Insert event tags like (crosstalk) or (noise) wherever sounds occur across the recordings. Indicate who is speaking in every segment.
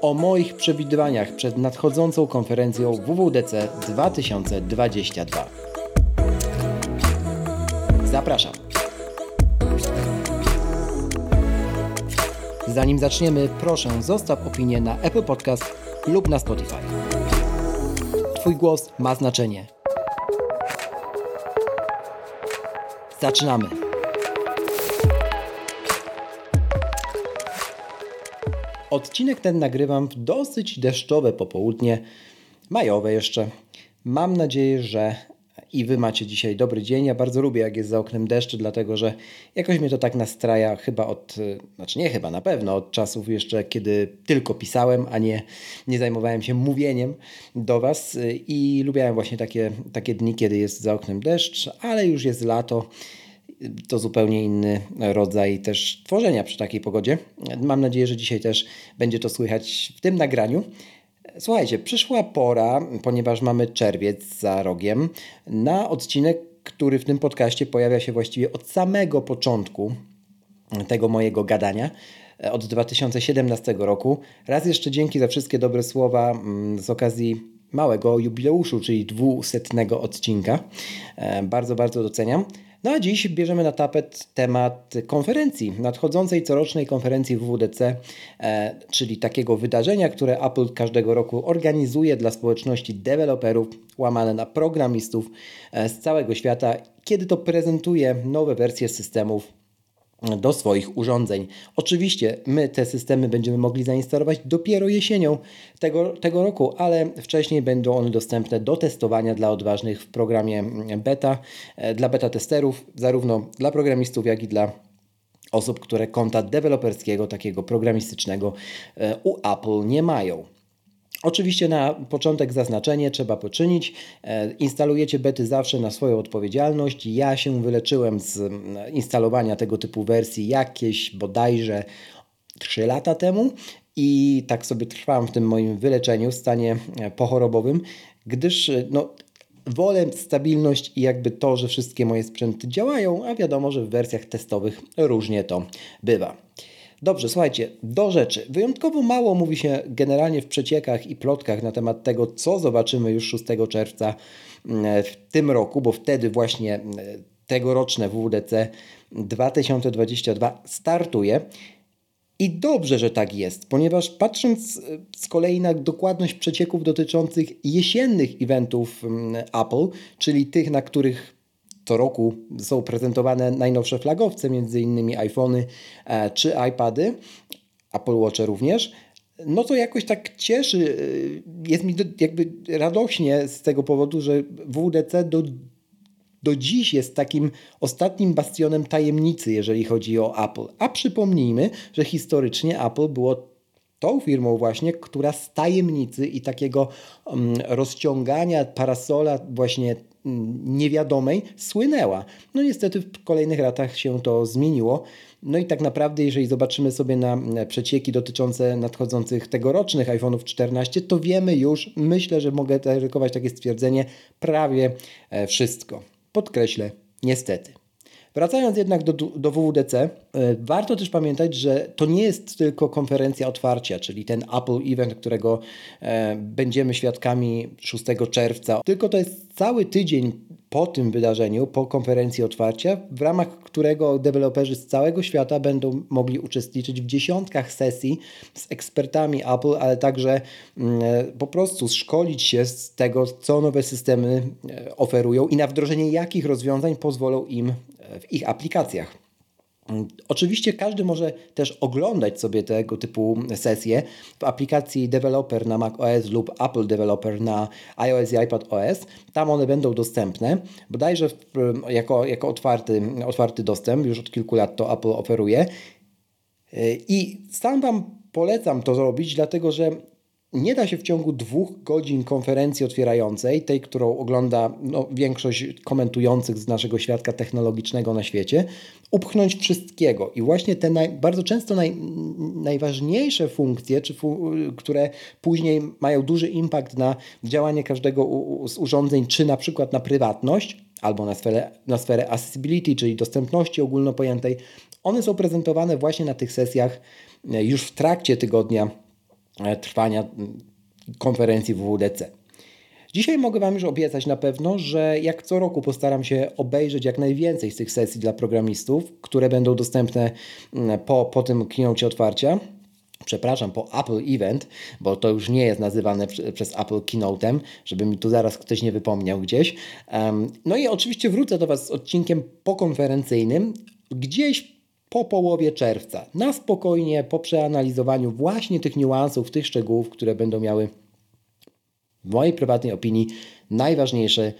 Speaker 1: o moich przewidywaniach przed nadchodzącą konferencją WWDC 2022. Zapraszam. Zanim zaczniemy, proszę zostaw opinię na Apple Podcast lub na Spotify. Twój głos ma znaczenie. Zaczynamy. Odcinek ten nagrywam w dosyć deszczowe popołudnie, majowe jeszcze. Mam nadzieję, że i Wy macie dzisiaj dobry dzień. Ja bardzo lubię, jak jest za oknem deszcz, dlatego że jakoś mnie to tak nastraja chyba od, znaczy nie chyba, na pewno od czasów jeszcze, kiedy tylko pisałem, a nie, nie zajmowałem się mówieniem do Was i lubiałem właśnie takie, takie dni, kiedy jest za oknem deszcz, ale już jest lato to zupełnie inny rodzaj też tworzenia przy takiej pogodzie. Mam nadzieję, że dzisiaj też będzie to słychać w tym nagraniu. Słuchajcie, przyszła pora, ponieważ mamy czerwiec za rogiem, na odcinek, który w tym podcaście pojawia się właściwie od samego początku tego mojego gadania od 2017 roku. Raz jeszcze dzięki za wszystkie dobre słowa mm, z okazji małego jubileuszu, czyli dwusetnego odcinka. E, bardzo, bardzo doceniam. No a dziś bierzemy na tapet temat konferencji, nadchodzącej corocznej konferencji WWDC, e, czyli takiego wydarzenia, które Apple każdego roku organizuje dla społeczności deweloperów, łamane na programistów e, z całego świata, kiedy to prezentuje nowe wersje systemów do swoich urządzeń. Oczywiście my te systemy będziemy mogli zainstalować dopiero jesienią tego, tego roku, ale wcześniej będą one dostępne do testowania dla odważnych w programie beta, e, dla beta testerów, zarówno dla programistów, jak i dla osób, które konta deweloperskiego, takiego programistycznego e, u Apple nie mają. Oczywiście na początek zaznaczenie trzeba poczynić. E, instalujecie bety zawsze na swoją odpowiedzialność. Ja się wyleczyłem z mm, instalowania tego typu wersji jakieś bodajże 3 lata temu i tak sobie trwałem w tym moim wyleczeniu w stanie e, pochorobowym, gdyż e, no, wolę stabilność i jakby to, że wszystkie moje sprzęty działają, a wiadomo, że w wersjach testowych różnie to bywa. Dobrze, słuchajcie, do rzeczy. Wyjątkowo mało mówi się generalnie w przeciekach i plotkach na temat tego, co zobaczymy już 6 czerwca mm, w tym roku, bo wtedy właśnie mm, tegoroczne WWDC 2022 startuje. I dobrze, że tak jest, ponieważ patrząc e, z kolei na dokładność przecieków dotyczących jesiennych eventów mm, Apple, czyli tych, na których co roku są prezentowane najnowsze flagowce, między innymi iPhony e, czy iPady, Apple Watch również, no to jakoś tak cieszy, e, jest mi jakby radośnie z tego powodu, że WDC do, do dziś jest takim ostatnim bastionem tajemnicy, jeżeli chodzi o Apple. A przypomnijmy, że historycznie Apple było tą firmą właśnie, która z tajemnicy i takiego um, rozciągania parasola właśnie niewiadomej słynęła. No niestety w kolejnych latach się to zmieniło. No i tak naprawdę, jeżeli zobaczymy sobie na przecieki dotyczące nadchodzących tegorocznych iPhone'ów 14, to wiemy już, myślę, że mogę ryzykować takie stwierdzenie, prawie e, wszystko. Podkreślę, niestety. Wracając jednak do, do WWDC, e, warto też pamiętać, że to nie jest tylko konferencja otwarcia, czyli ten Apple Event, którego e, będziemy świadkami 6 czerwca, tylko to jest cały tydzień po tym wydarzeniu, po konferencji otwarcia, w ramach którego deweloperzy z całego świata będą mogli uczestniczyć w dziesiątkach sesji z ekspertami Apple, ale także mm, e, po prostu szkolić się z tego, co nowe systemy oferują i na wdrożenie jakich rozwiązań pozwolą im w ich aplikacjach. Oczywiście każdy może też oglądać sobie tego typu sesje w aplikacji Developer na macOS lub Apple Developer na iOS i iPadOS. Tam one będą dostępne. Bodajże jako, jako otwarty, otwarty dostęp, już od kilku lat to Apple oferuje. I sam Wam polecam to zrobić, dlatego że nie da się w ciągu dwóch godzin konferencji otwierającej, tej, którą ogląda no, większość komentujących z naszego świadka technologicznego na świecie, upchnąć wszystkiego. I właśnie te naj, bardzo często naj, najważniejsze funkcje, czy fu, które później mają duży impact na działanie każdego u, z urządzeń, czy na przykład na prywatność, albo na sferę, na sferę accessibility, czyli dostępności ogólnopojętej, one są prezentowane właśnie na tych sesjach e, już w trakcie tygodnia trwania konferencji WWDC. Dzisiaj mogę Wam już obiecać na pewno, że jak co roku postaram się obejrzeć jak najwięcej z tych sesji dla programistów, które będą dostępne po, po tym keynote otwarcia. Przepraszam, po Apple Event, bo to już nie jest nazywane przez Apple Keynote'em, żeby mi tu zaraz ktoś nie wypomniał gdzieś. No i oczywiście wrócę do Was z odcinkiem pokonferencyjnym, gdzieś po połowie czerwca, na spokojnie, po przeanalizowaniu właśnie tych niuansów, tych szczegółów, które będą miały w mojej prywatnej opinii najważniejszy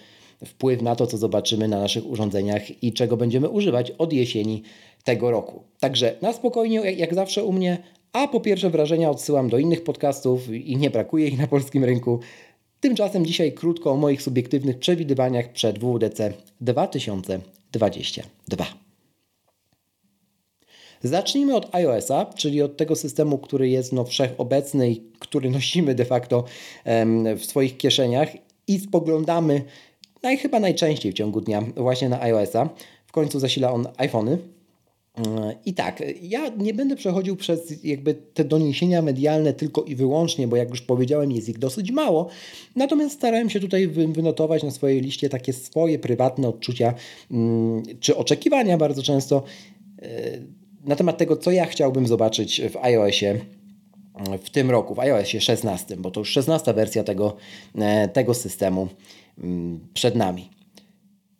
Speaker 1: wpływ na to, co zobaczymy na naszych urządzeniach i czego będziemy używać od jesieni tego roku. Także na spokojnie, jak zawsze u mnie, a po pierwsze wrażenia odsyłam do innych podcastów i nie brakuje ich na polskim rynku. Tymczasem dzisiaj krótko o moich subiektywnych przewidywaniach przed WWDC 2022. Zacznijmy od iOS-a, czyli od tego systemu, który jest no, wszechobecny i który (laughs) nosimy de facto w swoich kieszeniach i spoglądamy naj, chyba najczęściej w ciągu dnia właśnie na iOS-a. W końcu zasila on iPhony. I tak, ja nie będę przechodził przez jakby te doniesienia medialne tylko i wyłącznie, bo jak już powiedziałem, jest ich dosyć mało. Natomiast starałem się tutaj wynotować na swojej liście takie swoje prywatne odczucia mm, czy oczekiwania bardzo często e, na temat tego, co ja chciałbym zobaczyć w iOSie w tym roku, w iOSie 16, bo to już 16 wersja tego, e, tego systemu mm, przed nami.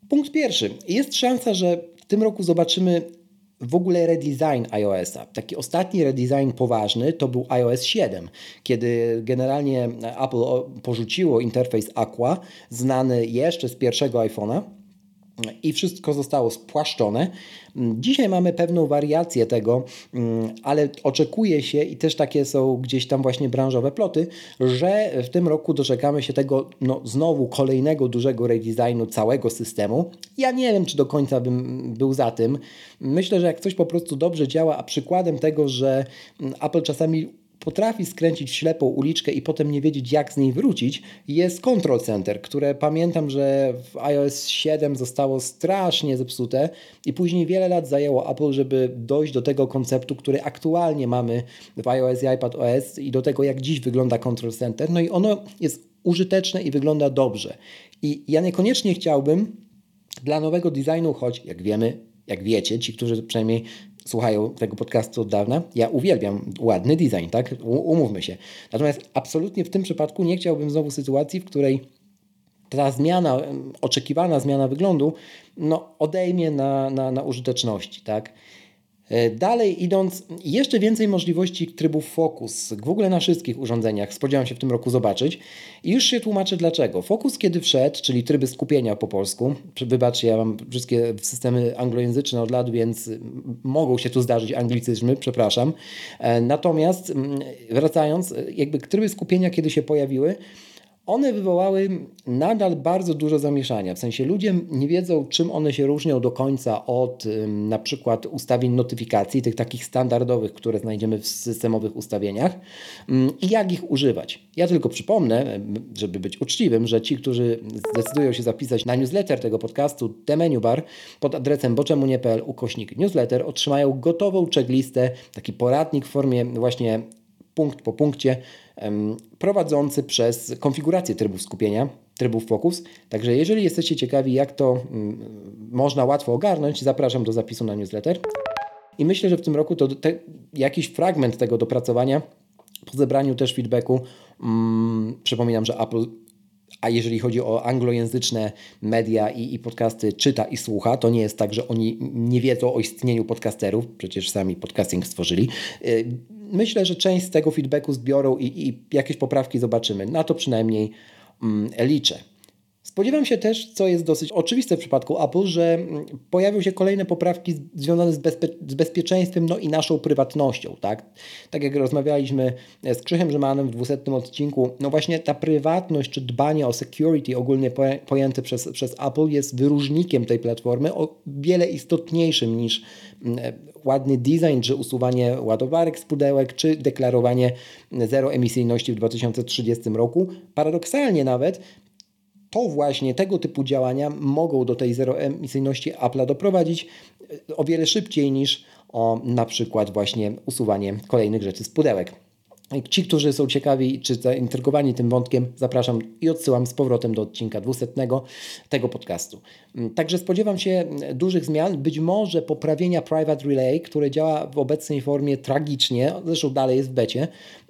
Speaker 1: Punkt pierwszy. Jest szansa, że w tym roku zobaczymy w ogóle redesign iOS-a. Taki ostatni redesign poważny to był iOS 7, kiedy generalnie Apple porzuciło interfejs Aqua, znany jeszcze z pierwszego iPhone'a i wszystko zostało spłaszczone. Dzisiaj mamy pewną wariację tego, mm, ale oczekuje się i też takie są gdzieś tam właśnie branżowe ploty, że w tym roku doczekamy się tego no, znowu kolejnego dużego redesignu całego systemu. Ja nie wiem, czy do końca bym był za tym. Myślę, że jak coś po prostu dobrze działa, a przykładem tego, że Apple czasami potrafi skręcić w ślepą uliczkę i potem nie wiedzieć, jak z niej wrócić, jest Control Center, które pamiętam, że w iOS 7 zostało strasznie zepsute i później wiele lat zajęło Apple, żeby dojść do tego konceptu, który aktualnie mamy w iOS i iPadOS i do tego, jak dziś wygląda Control Center. No i ono jest użyteczne i wygląda dobrze. I ja niekoniecznie chciałbym dla nowego designu, choć jak wiemy, jak wiecie, ci, którzy przynajmniej słuchają tego podcastu od dawna, ja uwielbiam ładny design, tak? Umówmy się. Natomiast absolutnie w tym przypadku nie chciałbym znowu sytuacji, w której ta zmiana, oczekiwana zmiana wyglądu, no, odejmie na, na, na użyteczności, tak? E, dalej idąc, jeszcze więcej możliwości trybów Focus w ogóle na wszystkich urządzeniach spodziewam się w tym roku zobaczyć i już się tłumaczę dlaczego. Focus kiedy wszedł, czyli tryby skupienia po polsku, wybaczcie, ja mam wszystkie systemy anglojęzyczne od lat, więc mogą się tu zdarzyć anglicyzmy, przepraszam. E, natomiast wracając, jakby tryby skupienia kiedy się pojawiły, one wywołały nadal bardzo dużo zamieszania. W sensie ludzie nie wiedzą, czym one się różnią do końca od na przykład ustawień notyfikacji, tych takich standardowych, które znajdziemy w systemowych ustawieniach i jak ich używać. Ja tylko przypomnę, żeby być uczciwym, że ci, którzy zdecydują się zapisać na newsletter tego podcastu The Menu Bar pod adresem boczemunie.pl ukośnik newsletter otrzymają gotową checklistę, taki poradnik w formie właśnie punkt po punkcie prowadzący przez konfigurację trybów skupienia, trybów Focus. Także jeżeli jesteście ciekawi, jak to mm, można łatwo ogarnąć, zapraszam do zapisu na newsletter. I myślę, że w tym roku to te, jakiś fragment tego dopracowania po zebraniu też feedbacku. Mm, przypominam, że Apple a jeżeli chodzi o anglojęzyczne media i, i, podcasty, czyta i słucha, to nie jest tak, że oni nie wiedzą o istnieniu podcasterów, przecież sami podcasting stworzyli. Myślę, że część z tego feedbacku zbiorą i, i jakieś poprawki zobaczymy. Na to przynajmniej mm, liczę. Spodziewam się też, co jest dosyć oczywiste w przypadku Apple, że mm, pojawią się kolejne poprawki związane z, z bezpieczeństwem no i naszą prywatnością. Tak? tak jak rozmawialiśmy z Krzychem Rzymanem w 200 odcinku, no właśnie ta prywatność czy dbanie o security ogólnie pojęte przez, przez Apple jest wyróżnikiem tej platformy o wiele istotniejszym niż mm, ładny design, czy usuwanie ładowarek z pudełek, czy deklarowanie zero emisyjności w 2030 roku. Paradoksalnie nawet to właśnie tego typu działania mogą do tej zeroemisyjności Apple'a doprowadzić e, o wiele szybciej niż o na przykład właśnie usuwanie kolejnych rzeczy z pudełek. Ci, którzy są ciekawi czy zaintrygowani tym wątkiem, zapraszam i odsyłam z powrotem do odcinka 200 tego podcastu. Mm, także spodziewam się dużych zmian, być może poprawienia Private Relay, które działa w obecnej formie tragicznie, zresztą dalej jest w becie,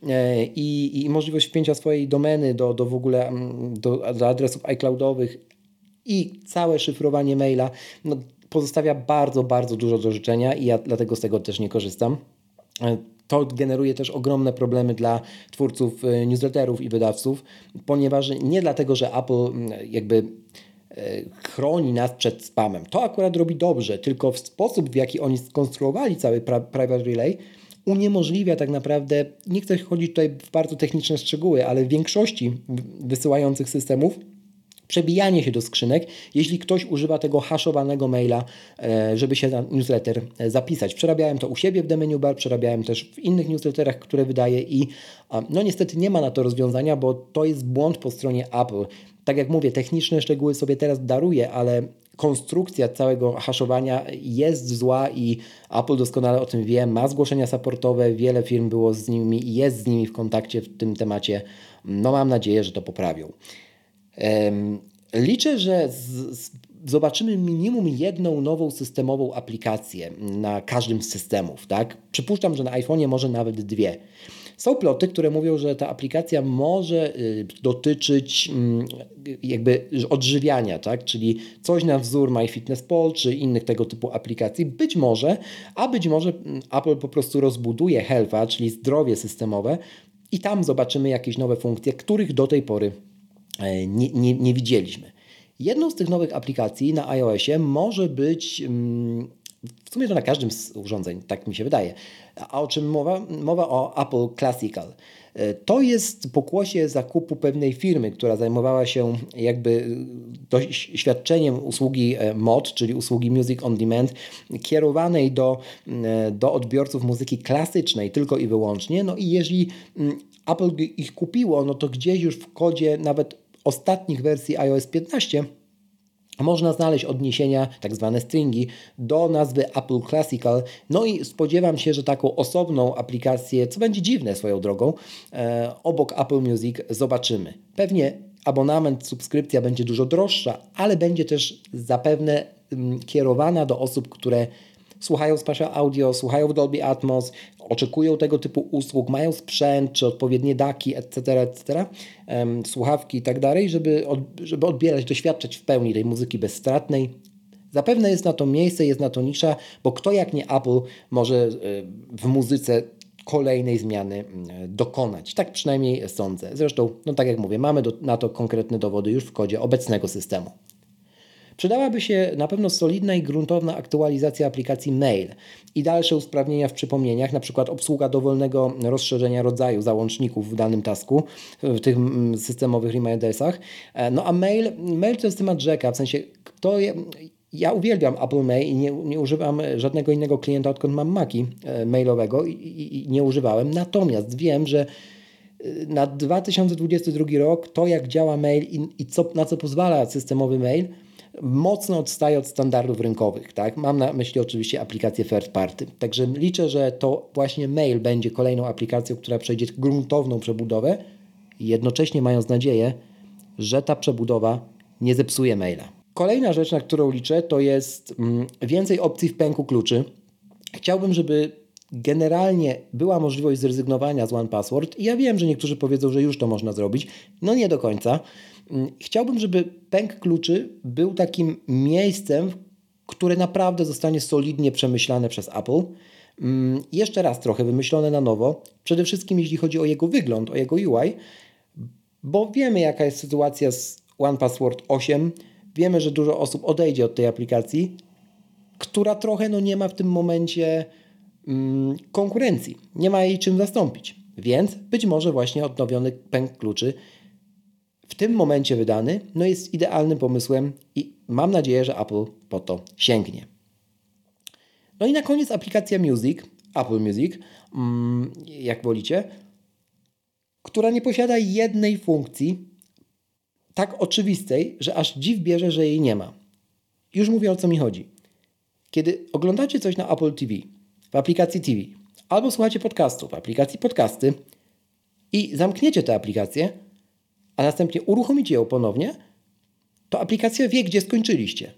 Speaker 1: e, i, i możliwość wpięcia swojej domeny do, do w ogóle mm, do, do adresów iCloudowych i całe szyfrowanie maila no, pozostawia bardzo, bardzo dużo do życzenia i ja dlatego z tego też nie korzystam. To generuje też ogromne problemy dla twórców e, newsletterów i wydawców, ponieważ nie dlatego, że Apple jakby e, chroni nas przed spamem. To akurat robi dobrze, tylko w sposób, w jaki oni skonstruowali cały Private Relay, uniemożliwia tak naprawdę, nie chcę chodzić tutaj w bardzo techniczne szczegóły, ale w większości wysyłających systemów przebijanie się do skrzynek, jeśli ktoś używa tego haszowanego maila, e, żeby się na newsletter e, zapisać. Przerabiałem to u siebie w The Menu Bar, przerabiałem też w innych newsletterach, które wydaję i no niestety nie ma na to rozwiązania, bo to jest błąd po stronie Apple. Tak jak mówię, techniczne szczegóły sobie teraz daruję, ale konstrukcja całego haszowania jest zła i Apple doskonale o tym wie, ma zgłoszenia supportowe, wiele firm było z nimi i jest z nimi w kontakcie w tym temacie. No mam nadzieję, że to poprawią. Liczę, że z, z, zobaczymy minimum jedną nową systemową aplikację na każdym z systemów. Tak? Przypuszczam, że na iPhone'ie może nawet dwie. Są ploty, które mówią, że ta aplikacja może y, dotyczyć mm, jakby odżywiania, tak? czyli coś na wzór MyFitnessPal czy innych tego typu aplikacji. Być może, a być może mm, Apple po prostu rozbuduje Health'a, czyli zdrowie systemowe i tam zobaczymy jakieś nowe funkcje, których do tej pory nie, nie, nie widzieliśmy. Jedną z tych nowych aplikacji na iOSie może być, mm, w sumie to na każdym z urządzeń, tak mi się wydaje. A o czym mowa? Mowa o Apple Classical. E, to jest pokłosie zakupu pewnej firmy, która zajmowała się jakby świadczeniem usługi e, MOD, czyli usługi Music on Demand, kierowanej do, do odbiorców muzyki klasycznej tylko i wyłącznie. No i jeżeli mm, Apple ich kupiło, no to gdzieś już w kodzie nawet ostatnich wersji iOS 15 można znaleźć odniesienia, tak zwane stringi, do nazwy Apple Classical. No i spodziewam się, że taką osobną aplikację, co będzie dziwne swoją drogą, e, obok Apple Music zobaczymy. Pewnie abonament, subskrypcja będzie dużo droższa, ale będzie też zapewne mm, kierowana do osób, które słuchają Spatial Audio, słuchają w Dolby Atmos, oczekują tego typu usług, mają sprzęt czy odpowiednie daki, etc., etc., słuchawki i tak dalej, żeby, żeby odbierać, doświadczać w pełni tej muzyki bezstratnej. Zapewne jest na to miejsce, jest na to nisza, bo kto jak nie Apple może e, w muzyce kolejnej zmiany dokonać. Tak przynajmniej sądzę. Zresztą, no tak jak mówię, mamy do, na to konkretne dowody już w kodzie obecnego systemu. Przydałaby się na pewno solidna i gruntowna aktualizacja aplikacji Mail i dalsze usprawnienia w przypomnieniach, przykład obsługa dowolnego rozszerzenia rodzaju załączników w danym tasku, w tych mm, systemowych remindersach. E, no a Mail, Mail to jest temat rzeka, w sensie to je, ja uwielbiam Apple Mail i nie, nie, używam żadnego innego klienta, odkąd mam Maki e, mailowego i, i, i nie używałem. Natomiast wiem, że e, na 2022 rok to, jak działa mail i, i co, na co pozwala systemowy mail, mocno odstaje od standardów rynkowych. Tak? Mam na myśli oczywiście aplikację third party. Także liczę, że to właśnie mail będzie kolejną aplikacją, która przejdzie gruntowną przebudowę, jednocześnie mając nadzieję, że ta przebudowa nie zepsuje maila. Kolejna rzecz, na którą liczę, to jest mm, więcej opcji w pęku kluczy. Chciałbym, żeby generalnie była możliwość zrezygnowania z One Password i ja wiem, że niektórzy powiedzą, że już to można zrobić. No nie do końca. Mm, chciałbym, żeby pęk kluczy był takim miejscem, które naprawdę zostanie solidnie przemyślane przez Apple. Mm, jeszcze raz trochę wymyślone na nowo, przede wszystkim jeśli chodzi o jego wygląd, o jego UI, bo wiemy jaka jest sytuacja z One Password 8. Wiemy, że dużo osób odejdzie od tej aplikacji, która trochę no, nie ma w tym momencie mm, konkurencji. Nie ma jej czym zastąpić. Więc być może właśnie odnowiony pęk kluczy w tym momencie wydany no jest idealnym pomysłem i mam nadzieję, że Apple po to sięgnie. No i na koniec aplikacja Music, Apple Music, mm, jak wolicie, która nie posiada jednej funkcji tak oczywistej, że aż dziw bierze, że jej nie ma. Już mówię o co mi chodzi. Kiedy oglądacie coś na Apple TV, w aplikacji TV, albo słuchacie podcastu w aplikacji podcasty i zamkniecie tę aplikację, a następnie uruchomicie ją ponownie, to aplikacja wie, gdzie skończyliście.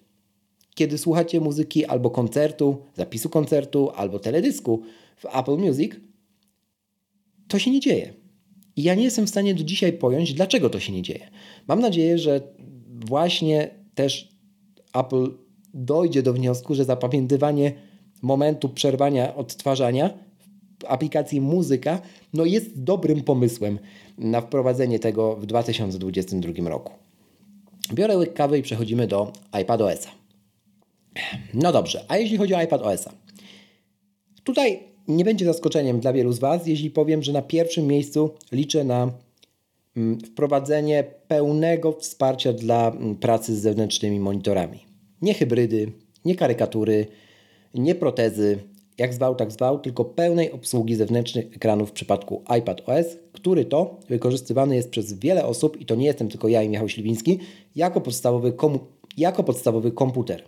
Speaker 1: Kiedy słuchacie muzyki albo koncertu, zapisu koncertu, albo teledysku w Apple Music, to się nie dzieje. I ja nie jestem w stanie do dzisiaj pojąć, dlaczego to się nie dzieje. Mam nadzieję, że właśnie też Apple dojdzie do wniosku, że zapamiętywanie momentu przerwania odtwarzania w aplikacji muzyka no jest dobrym pomysłem na wprowadzenie tego w 2022 roku. Biorę łyk kawy i przechodzimy do iPadOS-a. No dobrze, a jeśli chodzi o iPadOS-a? Tutaj nie będzie zaskoczeniem dla wielu z Was, jeśli powiem, że na pierwszym miejscu liczę na mm, wprowadzenie pełnego wsparcia dla mm, pracy z zewnętrznymi monitorami. Nie hybrydy, nie karykatury, nie protezy, jak zwał, tak zwał, tylko pełnej obsługi zewnętrznych ekranów w przypadku iPad OS, który to wykorzystywany jest przez wiele osób, i to nie jestem tylko ja i Michał Śliwiński, jako podstawowy, jako podstawowy komputer.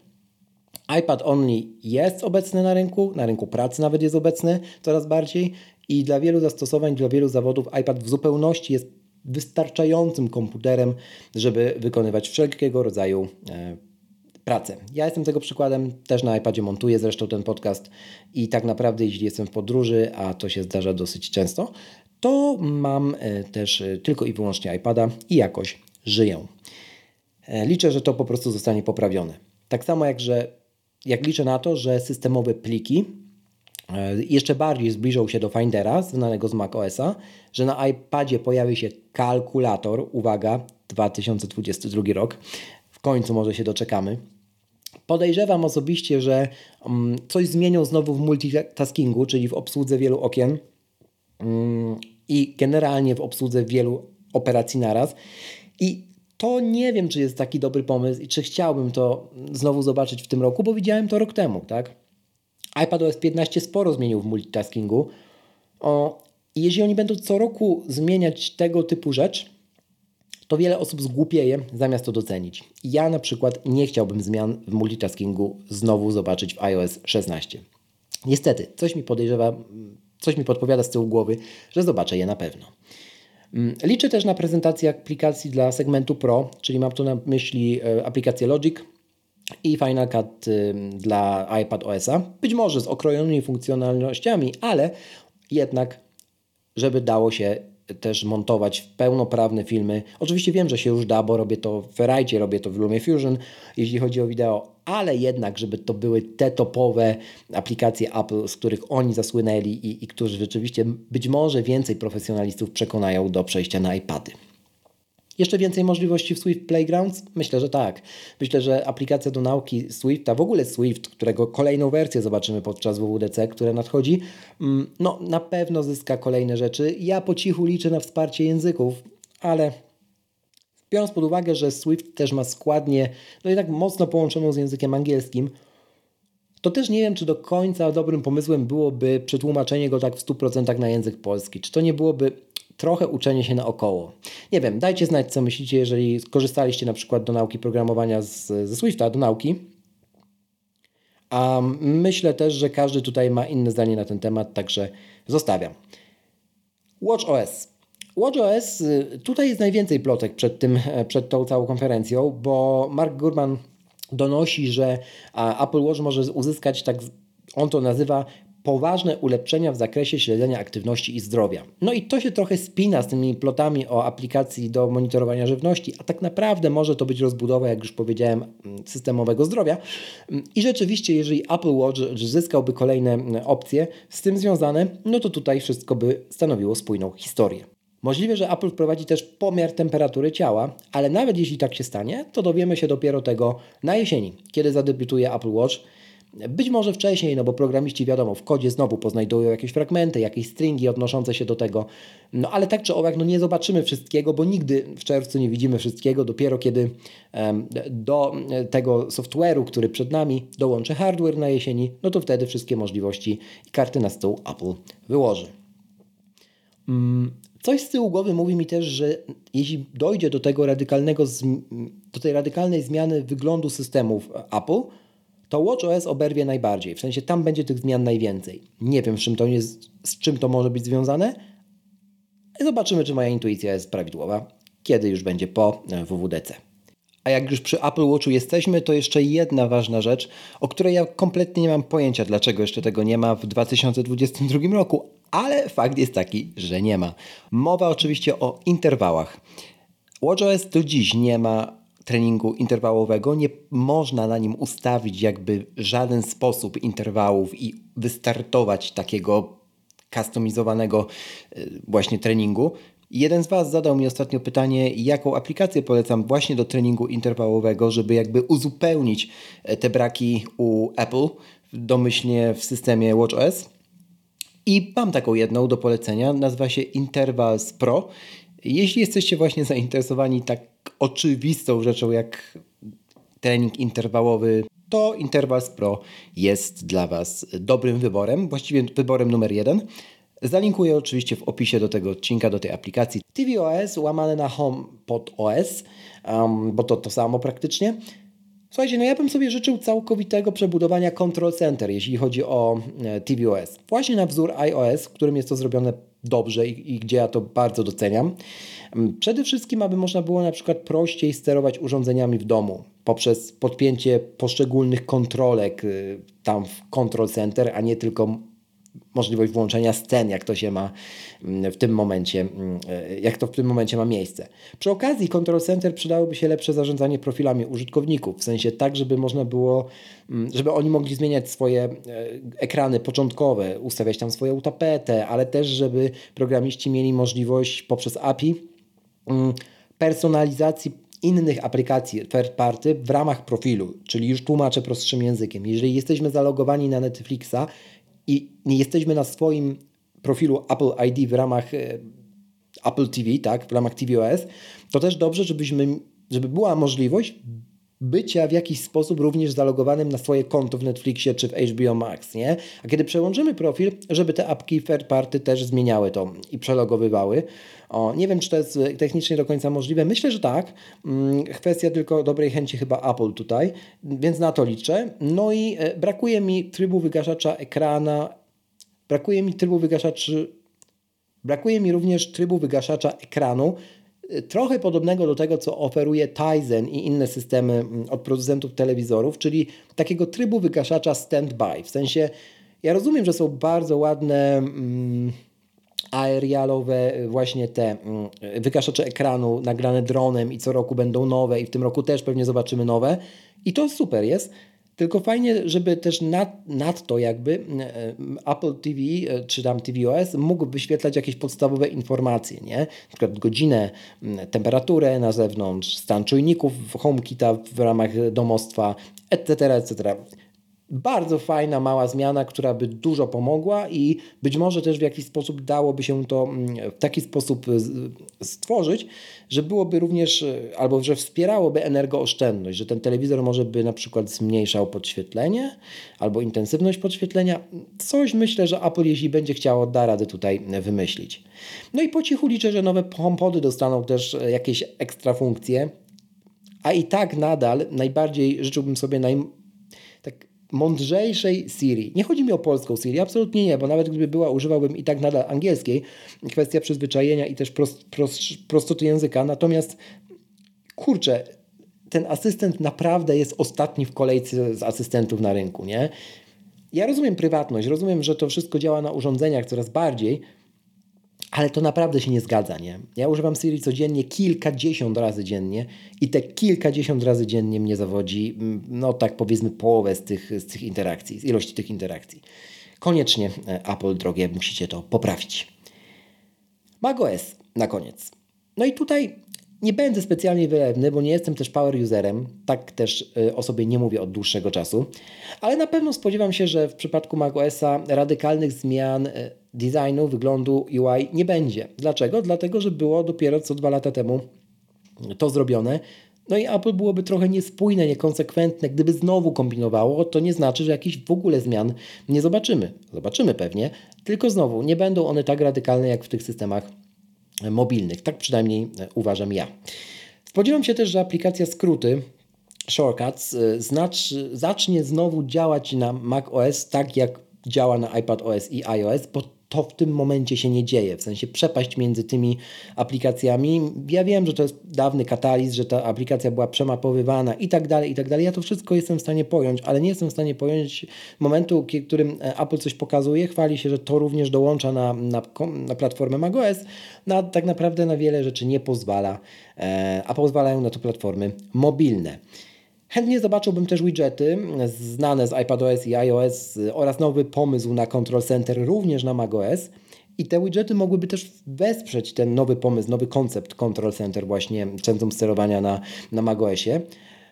Speaker 1: iPad Only jest obecny na rynku, na rynku pracy nawet jest obecny coraz bardziej i dla wielu zastosowań, dla wielu zawodów iPad w zupełności jest wystarczającym komputerem, żeby wykonywać wszelkiego rodzaju e, pracę. Ja jestem tego przykładem, też na iPadzie montuję zresztą ten podcast i tak naprawdę jeśli jestem w podróży, a to się zdarza dosyć często, to mam e, też e, tylko i wyłącznie iPada i jakoś żyję. Liczę, że to po prostu zostanie poprawione. Tak samo jak, że jak liczę na to, że systemowe pliki e, jeszcze bardziej zbliżą się do Findera, znanego z macOSa, że na iPadzie pojawi się kalkulator, uwaga, 2022 rok, końcu może się doczekamy. Podejrzewam osobiście, że um, coś zmienią znowu w multitaskingu, czyli w obsłudze wielu okien um, i generalnie w obsłudze wielu operacji naraz. I to nie wiem, czy jest taki dobry pomysł i czy chciałbym to znowu zobaczyć w tym roku, bo widziałem to rok temu, tak? iPadOS 15 sporo zmienił w multitaskingu. O, I jeśli oni będą co roku zmieniać tego typu rzecz, to wiele osób zgłupieje zamiast to docenić. Ja na przykład nie chciałbym zmian w multitaskingu znowu zobaczyć w iOS 16. Niestety, coś mi podejrzewa, coś mi podpowiada z tyłu głowy, że zobaczę je na pewno. Mm, liczę też na prezentację aplikacji dla segmentu Pro, czyli mam tu na myśli e, aplikację Logic i Final Cut dla iPad OS-a. Być może z okrojonymi funkcjonalnościami, ale jednak, żeby dało się też montować pełnoprawne filmy. Oczywiście wiem, że się już da, bo robię to w Ferrite, robię to w LumiFusion, jeśli chodzi o wideo, ale jednak, żeby to były te topowe aplikacje Apple, z których oni zasłynęli i, i którzy rzeczywiście być może więcej profesjonalistów przekonają do przejścia na iPady. Jeszcze więcej możliwości w Swift Playgrounds? Myślę, że tak. Myślę, że aplikacja do nauki Swift, a w ogóle Swift, którego kolejną wersję zobaczymy podczas WWDC, które nadchodzi, mm, no na pewno zyska kolejne rzeczy. Ja po cichu liczę na wsparcie języków, ale biorąc pod uwagę, że Swift też ma składnie, no jednak mocno połączoną z językiem angielskim, to też nie wiem, czy do końca dobrym pomysłem byłoby przetłumaczenie go tak w 100% na język polski. Czy to nie byłoby trochę uczenie się naokoło. Nie wiem, dajcie znać, co myślicie, jeżeli skorzystaliście na przykład do nauki programowania z, ze Swifta, do nauki. A myślę też, że każdy tutaj ma inne zdanie na ten temat, także zostawiam. WatchOS. WatchOS, y, tutaj jest najwięcej plotek przed, tym, e, przed tą całą konferencją, bo Mark Gurman donosi, że Apple Watch może uzyskać tak, on to nazywa poważne ulepszenia w zakresie śledzenia aktywności i zdrowia. No i to się trochę spina z tymi plotami o aplikacji do monitorowania żywności, a tak naprawdę może to być rozbudowa, jak już powiedziałem, systemowego zdrowia. I rzeczywiście, jeżeli Apple Watch zyskałby kolejne opcje z tym związane, no to tutaj wszystko by stanowiło spójną historię. Możliwe, że Apple wprowadzi też pomiar temperatury ciała, ale nawet jeśli tak się stanie, to dowiemy się dopiero tego na jesieni, kiedy zadebiutuje Apple Watch. Być może wcześniej, no bo programiści wiadomo, w kodzie znowu poznajdują jakieś fragmenty, jakieś stringi odnoszące się do tego. No ale tak czy owak, no nie zobaczymy wszystkiego, bo nigdy w czerwcu nie widzimy wszystkiego. Dopiero kiedy do tego software'u, który przed nami dołączy hardware na jesieni, no to wtedy wszystkie możliwości i karty na stół Apple wyłoży. Um, Coś z tyłu głowy mówi mi też, że jeśli dojdzie do tego radykalnego, do tej radykalnej zmiany wyglądu systemów Apple, to WatchOS oberwie najbardziej. W sensie tam będzie tych zmian najwięcej. Nie wiem, z czym to, jest, z czym to może być związane. Zobaczymy, czy moja intuicja jest prawidłowa, kiedy już będzie po WWDC. A jak już przy Apple Watchu jesteśmy, to jeszcze jedna ważna rzecz, o której ja kompletnie nie mam pojęcia, dlaczego jeszcze tego nie ma w 2022 roku, ale fakt jest taki, że nie ma. Mowa oczywiście o interwałach. WatchOS do dziś nie ma treningu interwałowego, nie można na nim ustawić jakby żaden sposób interwałów i wystartować takiego kustomizowanego e, właśnie treningu. Jeden z Was zadał mi ostatnio pytanie, jaką aplikację polecam właśnie do treningu interwałowego, żeby jakby uzupełnić e, te braki u Apple, domyślnie w systemie WatchOS. I mam taką jedną do polecenia, nazywa się Intervals Pro. Jeśli jesteście właśnie zainteresowani tak oczywistą rzeczą jak trening interwałowy, to Intervals Pro jest dla Was dobrym wyborem, właściwie wyborem numer jeden. Zalinkuję oczywiście w opisie do tego odcinka, do tej aplikacji tvOS łamane na HomePod OS, um, bo to to samo praktycznie. Słuchajcie, no ja bym sobie życzył całkowitego przebudowania Control Center, jeśli chodzi o e, tvOS. Właśnie na wzór iOS, w którym jest to zrobione dobrze i, i, gdzie ja to bardzo doceniam. Mm, przede wszystkim, aby można było na przykład prościej sterować urządzeniami w domu poprzez podpięcie poszczególnych kontrolek y, tam w Control Center, a nie tylko możliwość włączenia scen, jak to się ma mm, w tym momencie, mm, e, jak to w tym momencie ma miejsce. Przy okazji Control Center przydałoby się lepsze zarządzanie profilami użytkowników, w sensie tak, żeby można było, mm, żeby oni mogli zmieniać swoje e, ekrany początkowe, ustawiać tam swoją tapetę, ale też, żeby programiści mieli możliwość poprzez API personalizacji innych aplikacji third party w ramach profilu, czyli już tłumaczę prostszym językiem. Jeżeli jesteśmy zalogowani na Netflixa i nie jesteśmy na swoim profilu Apple ID w ramach e, Apple TV, tak, w ramach tvOS, to też dobrze, żebyśmy, żeby była możliwość bycia w jakiś sposób również zalogowanym na swoje konto w Netflixie czy w HBO Max, nie? A kiedy przełączymy profil, żeby te apki third party też zmieniały to i przelogowywały. O, nie wiem, czy to jest technicznie do końca możliwe. Myślę, że tak. Mm, kwestia tylko dobrej chęci chyba Apple tutaj, więc na to liczę. No i e, brakuje mi trybu wygaszacza ekrana, brakuje mi trybu wygaszaczy, brakuje mi również trybu wygaszacza ekranu, trochę podobnego do tego, co oferuje Tizen i inne systemy mm, od producentów telewizorów, czyli takiego trybu wygaszacza standby. W sensie, ja rozumiem, że są bardzo ładne. Mm, aerialowe, właśnie te mm, wygaszacze ekranu nagrane dronem i co roku będą nowe i w tym roku też pewnie zobaczymy nowe i to super jest. Tylko fajnie, żeby też nad, nad to jakby mm, Apple TV e, czy tam tvOS mógł wyświetlać jakieś podstawowe informacje, nie? Na przykład godzinę, temperaturę na zewnątrz, stan czujników HomeKita w ramach domostwa, etc., etc bardzo fajna, mała zmiana, która by dużo pomogła i być może też w jakiś sposób dałoby się to mm, w taki sposób stworzyć, że byłoby również, e, albo że wspierałoby energooszczędność, że ten telewizor może by na przykład zmniejszał podświetlenie albo intensywność podświetlenia. Coś myślę, że Apple, jeśli będzie chciało, da radę tutaj wymyślić. No i po cichu liczę, że nowe HomePody dostaną też e, jakieś ekstra funkcje, a i tak nadal najbardziej życzyłbym sobie naj, tak mądrzejszej Siri. Nie chodzi mi o polską Siri, absolutnie nie, bo nawet gdyby była, używałbym i tak nadal angielskiej. Kwestia przyzwyczajenia i też prost, prost, prostoty języka. Natomiast kurczę, ten asystent naprawdę jest ostatni w kolejce z asystentów na rynku, nie? Ja rozumiem prywatność, rozumiem, że to wszystko działa na urządzeniach coraz bardziej, ale to naprawdę się nie zgadza, nie? Ja używam Siri codziennie, kilkadziesiąt razy dziennie i te kilkadziesiąt razy dziennie mnie zawodzi, mm, no tak powiedzmy połowę z tych, z tych interakcji, z ilości tych interakcji. Koniecznie e, Apple, drogie, musicie to poprawić. macOS. na koniec. No i tutaj nie będę specjalnie wylewny, bo nie jestem też power userem, tak też y, o sobie nie mówię od dłuższego czasu, ale na pewno spodziewam się, że w przypadku macOSa radykalnych zmian y, designu, wyglądu UI nie będzie. Dlaczego? Dlatego, że było dopiero co dwa lata temu to zrobione. No i Apple byłoby trochę niespójne, niekonsekwentne. Gdyby znowu kombinowało, to nie znaczy, że jakichś w ogóle zmian nie zobaczymy. Zobaczymy pewnie, tylko znowu nie będą one tak radykalne jak w tych systemach mobilnych. Tak przynajmniej e, uważam ja. Spodziewam się też, że aplikacja skróty Shortcuts e, znacz, zacznie znowu działać na macOS tak jak działa na iPadOS i iOS, bo to w tym momencie się nie dzieje, w sensie przepaść między tymi aplikacjami. Ja wiem, że to jest dawny katalizm, że ta aplikacja była przemapowywana i tak dalej, i tak dalej. Ja to wszystko jestem w stanie pojąć, ale nie jestem w stanie pojąć momentu, w którym e, Apple coś pokazuje, chwali się, że to również dołącza na, na, na platformę macOS, no, tak naprawdę na wiele rzeczy nie pozwala, e, a pozwalają na to platformy mobilne. Chętnie zobaczyłbym też widgety znane z iPadOS i iOS oraz nowy pomysł na Control Center również na macOS. I te widgety mogłyby też wesprzeć ten nowy pomysł, nowy koncept Control Center, właśnie centrum sterowania na, na macOSie.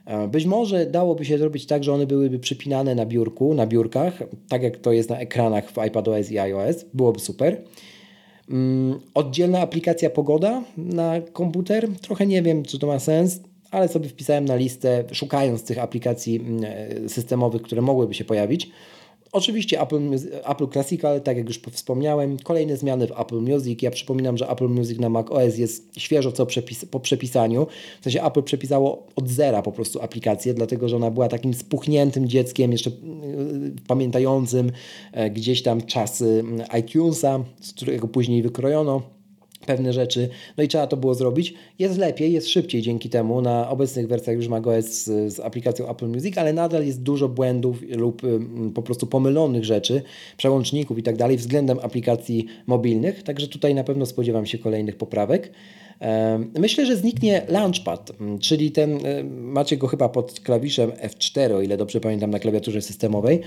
Speaker 1: E, być może dałoby się zrobić tak, że one byłyby przypinane na biurku, na biurkach, tak jak to jest na ekranach w iPadOS i iOS. Byłoby super. Mm, oddzielna aplikacja pogoda na komputer. Trochę nie wiem, czy to ma sens ale sobie wpisałem na listę, szukając tych aplikacji mm, e, systemowych, które mogłyby się pojawić. Oczywiście Apple, Apple Classical, tak jak już wspomniałem, kolejne zmiany w Apple Music. Ja przypominam, że Apple Music na Mac OS jest świeżo co przepis, po przepisaniu. W sensie Apple przepisało od zera po prostu aplikację, dlatego że ona była takim spuchniętym dzieckiem, jeszcze yy, pamiętającym yy, gdzieś tam czasy mm, iTunesa, z którego później wykrojono pewne rzeczy, no i trzeba to było zrobić. Jest lepiej, jest szybciej dzięki temu na obecnych wersjach już macOS z, z aplikacją Apple Music, ale nadal jest dużo błędów lub po prostu pomylonych rzeczy, przełączników i tak dalej względem aplikacji mobilnych, także tutaj na pewno spodziewam się kolejnych poprawek. Myślę, że zniknie Launchpad, czyli ten, macie go chyba pod klawiszem F4, o ile dobrze pamiętam, na klawiaturze systemowej.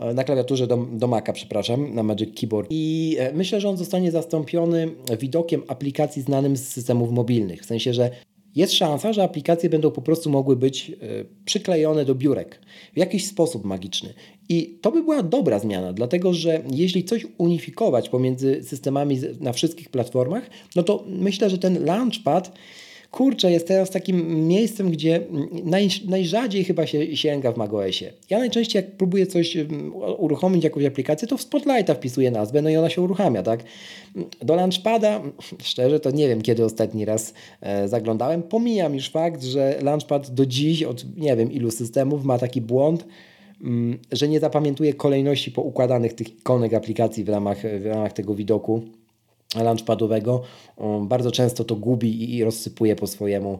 Speaker 1: E, na klawiaturze do, do Maca, przepraszam, na Magic Keyboard. I e, myślę, że on zostanie zastąpiony widokiem aplikacji znanym z systemów mobilnych. W sensie, że jest szansa, że aplikacje będą po prostu mogły być e, przyklejone do biurek w jakiś sposób magiczny. I to by była dobra zmiana, dlatego że jeśli coś unifikować pomiędzy systemami na wszystkich platformach, no to myślę, że ten Launchpad kurczę, jest teraz takim miejscem, gdzie naj, najrzadziej chyba się sięga w macOSie. Ja najczęściej jak próbuję coś mm, uruchomić, jakąś aplikację, to w Spotlighta wpisuję nazwę, no i ona się uruchamia, tak? Do Launchpada, szczerze, to nie wiem, kiedy ostatni raz e, zaglądałem. Pomijam już fakt, że Launchpad do dziś, od nie wiem ilu systemów, ma taki błąd, mm, że nie zapamiętuje kolejności poukładanych tych ikonek aplikacji w ramach, w ramach tego widoku launchpadowego. Bardzo często to gubi i rozsypuje po swojemu.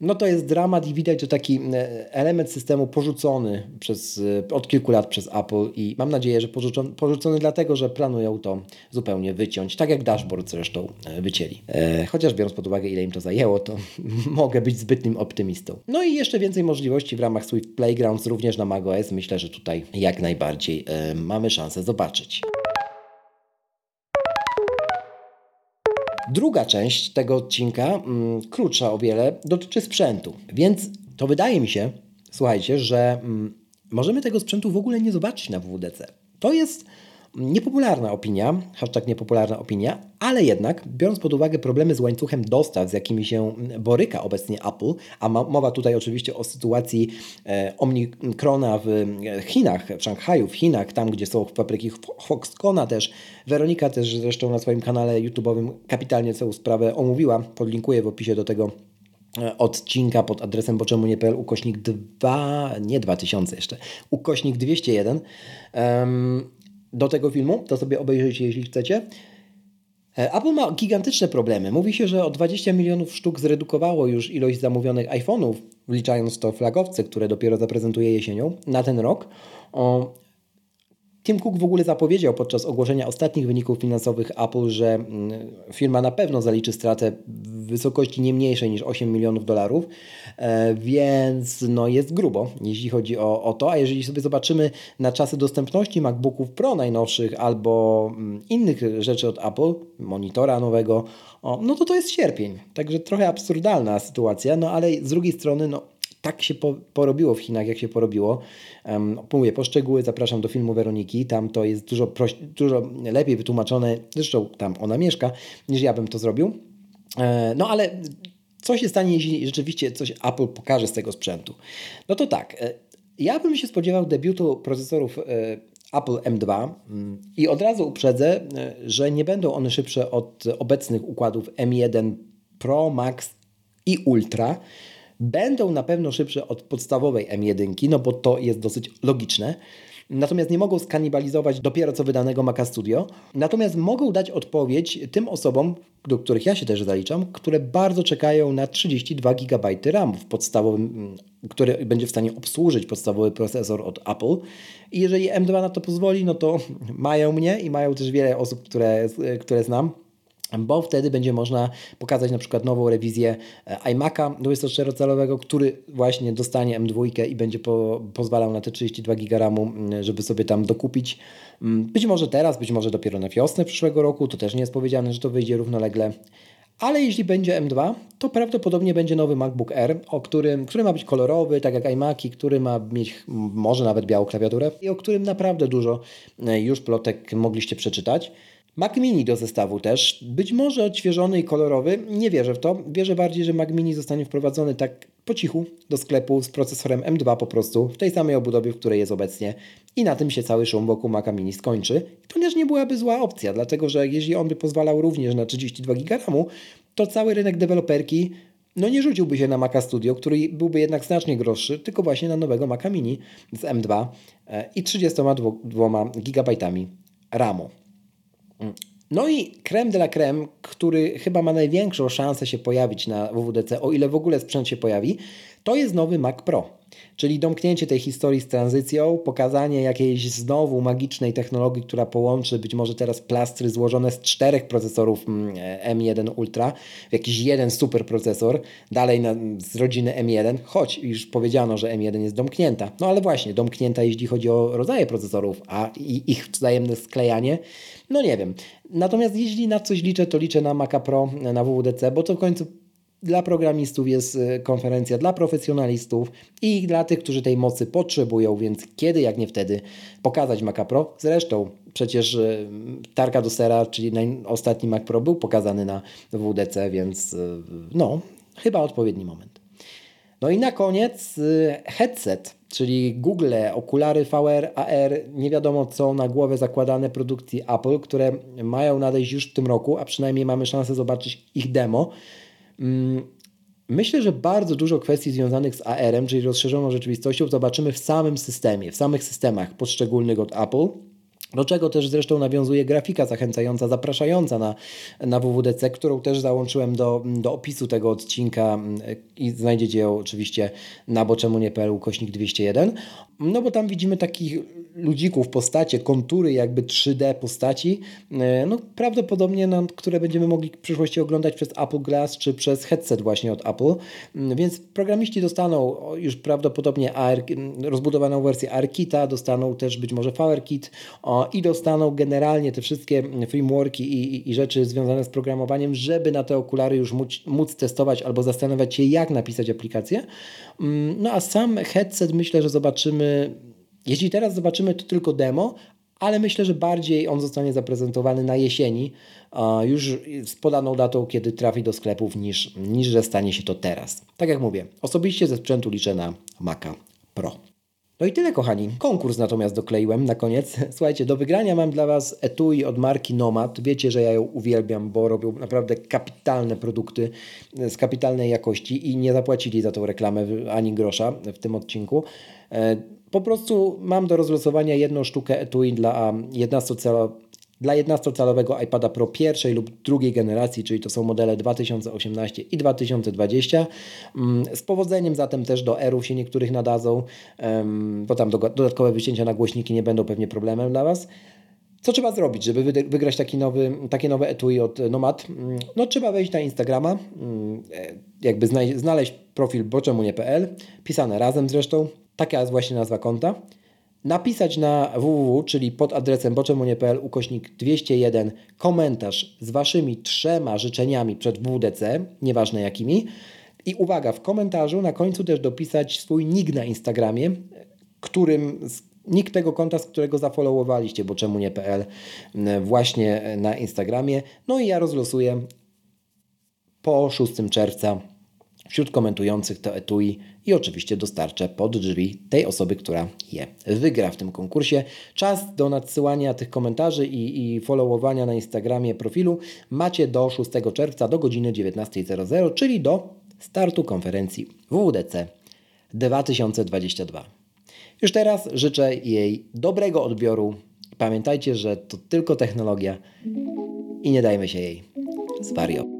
Speaker 1: No to jest dramat i widać, że taki e, element systemu porzucony przez, e, od kilku lat przez Apple i mam nadzieję, że porzucony, porzucony dlatego, że planują to zupełnie wyciąć, tak jak dashboard zresztą e, wycięli. E, chociaż biorąc pod uwagę, ile im to zajęło, to (laughs) mogę być zbytnim optymistą. No i jeszcze więcej możliwości w ramach Swift Playgrounds, również na macOS. Myślę, że tutaj jak najbardziej e, mamy szansę zobaczyć. Druga część tego odcinka, mm, krótsza o wiele, dotyczy sprzętu. Więc to wydaje mi się, słuchajcie, że mm, możemy tego sprzętu w ogóle nie zobaczyć na WWDC. To jest Niepopularna opinia, hashtag niepopularna opinia, ale jednak, biorąc pod uwagę problemy z łańcuchem dostaw, z jakimi się boryka obecnie Apple, a mowa tutaj oczywiście o sytuacji e, Omnikrona w e, Chinach, w Szanghaju, w Chinach, tam gdzie są fabryki Foxcona też. Weronika też zresztą na swoim kanale YouTube'owym kapitalnie całą sprawę omówiła, podlinkuję w opisie do tego e, odcinka pod adresem boczemu.pl ukośnik 2, nie 2000 jeszcze, ukośnik 201. Um, do tego filmu, to sobie obejrzyjcie, jeśli chcecie. E, Apple ma gigantyczne problemy. Mówi się, że o 20 milionów sztuk zredukowało już ilość zamówionych iPhone'ów, wliczając to flagowce, które dopiero zaprezentuje jesienią, na ten rok. O, Tim Cook w ogóle zapowiedział podczas ogłoszenia ostatnich wyników finansowych Apple, że mm, firma na pewno zaliczy stratę w wysokości nie mniejszej niż 8 milionów dolarów, więc no jest grubo, jeśli chodzi o, o to. A jeżeli sobie zobaczymy na czasy dostępności MacBooków Pro najnowszych albo mm, innych rzeczy od Apple, monitora nowego, no to to jest sierpień. Także trochę absurdalna sytuacja, no ale z drugiej strony, no tak się po, porobiło w Chinach, jak się porobiło. Um, mówię, po szczegóły zapraszam do filmu Weroniki, tam to jest dużo, proś, dużo lepiej wytłumaczone, zresztą tam ona mieszka, niż ja bym to zrobił. E, no ale co się stanie, jeśli rzeczywiście coś Apple pokaże z tego sprzętu? No to tak, e, ja bym się spodziewał debiutu procesorów e, Apple M2 mm, i od razu uprzedzę, e, że nie będą one szybsze od obecnych układów M1 Pro, Max i Ultra, będą na pewno szybsze od podstawowej M1, no bo to jest dosyć logiczne. Natomiast nie mogą skanibalizować dopiero co wydanego Maca Studio. Natomiast mogą dać odpowiedź tym osobom, do których ja się też zaliczam, które bardzo czekają na 32 GB RAM w podstawowym, który będzie w stanie obsłużyć podstawowy procesor od Apple. I jeżeli M2 na to pozwoli, no to (laughs) mają mnie i mają też wiele osób, które, które znam bo wtedy będzie można pokazać na przykład nową rewizję e, iMac'a 24-calowego, który właśnie dostanie M2 i będzie po, pozwalał na te 32 GB RAMu, żeby sobie tam dokupić. Być może teraz, być może dopiero na wiosnę przyszłego roku, to też nie jest powiedziane, że to wyjdzie równolegle. Ale jeśli będzie M2, to prawdopodobnie będzie nowy MacBook Air, o którym, który ma być kolorowy, tak jak iMac, który ma mieć może nawet białą klawiaturę i o którym naprawdę dużo e, już plotek mogliście przeczytać. Mac Mini do zestawu też, być może odświeżony i kolorowy, nie wierzę w to. Wierzę bardziej, że Mac Mini zostanie wprowadzony tak po cichu do sklepu z procesorem M2 po prostu, w tej samej obudowie, w której jest obecnie i na tym się cały szum wokół Maca Mini skończy. To też nie byłaby zła opcja, dlatego że jeśli on by pozwalał również na 32 GB RAMu, to cały rynek deweloperki no nie rzuciłby się na Maca Studio, który byłby jednak znacznie droższy, tylko właśnie na nowego Maca Mini z M2 e, i 32 GB RAMu. No i creme de la creme, który chyba ma największą szansę się pojawić na WWDC, o ile w ogóle sprzęt się pojawi, to jest nowy Mac Pro. Czyli domknięcie tej historii z tranzycją, pokazanie jakiejś znowu magicznej technologii, która połączy być może teraz plastry złożone z czterech procesorów M1 mm, Ultra w jakiś jeden super procesor, dalej na, z rodziny M1, choć już powiedziano, że M1 jest domknięta. No ale właśnie, domknięta jeśli chodzi o rodzaje procesorów, a ich wzajemne sklejanie, no nie wiem. Natomiast jeśli na coś liczę, to liczę na Maca Pro, na WWDC, bo to w końcu dla programistów jest y, konferencja dla profesjonalistów i dla tych, którzy tej mocy potrzebują, więc kiedy jak nie wtedy pokazać Maca Pro. Zresztą przecież y, Tarka do Sera, czyli ostatni Mac Pro był pokazany na WDC, więc y, no, chyba odpowiedni moment. No i na koniec headset, czyli Google, okulary VR, AR, nie wiadomo co na głowę zakładane produkcji Apple, które mają nadejść już w tym roku, a przynajmniej mamy szansę zobaczyć ich demo. Mm, myślę, że bardzo dużo kwestii związanych z AR-em, czyli rozszerzoną rzeczywistością, zobaczymy w samym systemie, w samych systemach poszczególnych od Apple. Do czego też zresztą nawiązuje grafika zachęcająca, zapraszająca na, na WWDC, którą też załączyłem do, do opisu tego odcinka i znajdziecie ją oczywiście na boczemunie.pl kośnik 201. No bo tam widzimy takich ludzików, postacie, kontury jakby 3D postaci, e, no prawdopodobnie, które będziemy mogli w przyszłości oglądać przez Apple Glass czy przez headset właśnie od Apple, mm, więc programiści dostaną już prawdopodobnie AR, rozbudowaną wersję ARKita, dostaną też być może VRKit i dostaną generalnie te wszystkie frameworki i, i, i rzeczy związane z programowaniem, żeby na te okulary już móc, móc testować albo zastanawiać się, jak napisać aplikację. Mm, no a sam headset myślę, że zobaczymy jeśli teraz zobaczymy, to tylko demo, ale myślę, że bardziej on zostanie zaprezentowany na jesieni, już z podaną datą, kiedy trafi do sklepów, niż, niż że stanie się to teraz. Tak jak mówię, osobiście ze sprzętu liczę na Maca Pro. No i tyle, kochani. Konkurs natomiast dokleiłem na koniec. (laughs) Słuchajcie, do wygrania mam dla Was etui od marki Nomad. Wiecie, że ja ją uwielbiam, bo robią naprawdę kapitalne produkty z kapitalnej jakości i nie zapłacili za tą reklamę ani grosza w tym odcinku. Po prostu mam do rozlosowania jedną sztukę etui dla 11-calowej Dla 11-calowego iPada Pro pierwszej lub drugiej generacji, czyli to są modele 2018 i 2020. Mm, z powodzeniem zatem też do Airów się niektórych nadadzą, bo tam dodatkowe wycięcia na głośniki nie będą pewnie problemem dla Was. Co trzeba zrobić, żeby wygrać taki nowy, takie nowe etui od Nomad? Mm, no trzeba wejść na Instagrama, mm, e, jakby znaleźć profil boczemunie.pl, pisane razem zresztą, taka jest właśnie nazwa konta. Napisać na www, czyli pod adresem boczemunie.pl ukośnik 201 komentarz z Waszymi trzema życzeniami przed WWDC, nieważne jakimi. I uwaga, w komentarzu na końcu też dopisać swój nick na Instagramie, którym nikt tego konta, z którego zafollowowaliście, bo czemu nie.pl właśnie na Instagramie. No i ja rozlosuję po 6 czerwca wśród komentujących to etui i oczywiście dostarczę pod drzwi tej osoby, która je wygra w tym konkursie. Czas do nadsyłania tych komentarzy i, i followowania na Instagramie profilu macie do 6 czerwca do godziny 19.00, czyli do startu konferencji WWDC 2022. Już teraz życzę jej dobrego odbioru. Pamiętajcie, że to tylko technologia i nie dajmy się jej zwariować.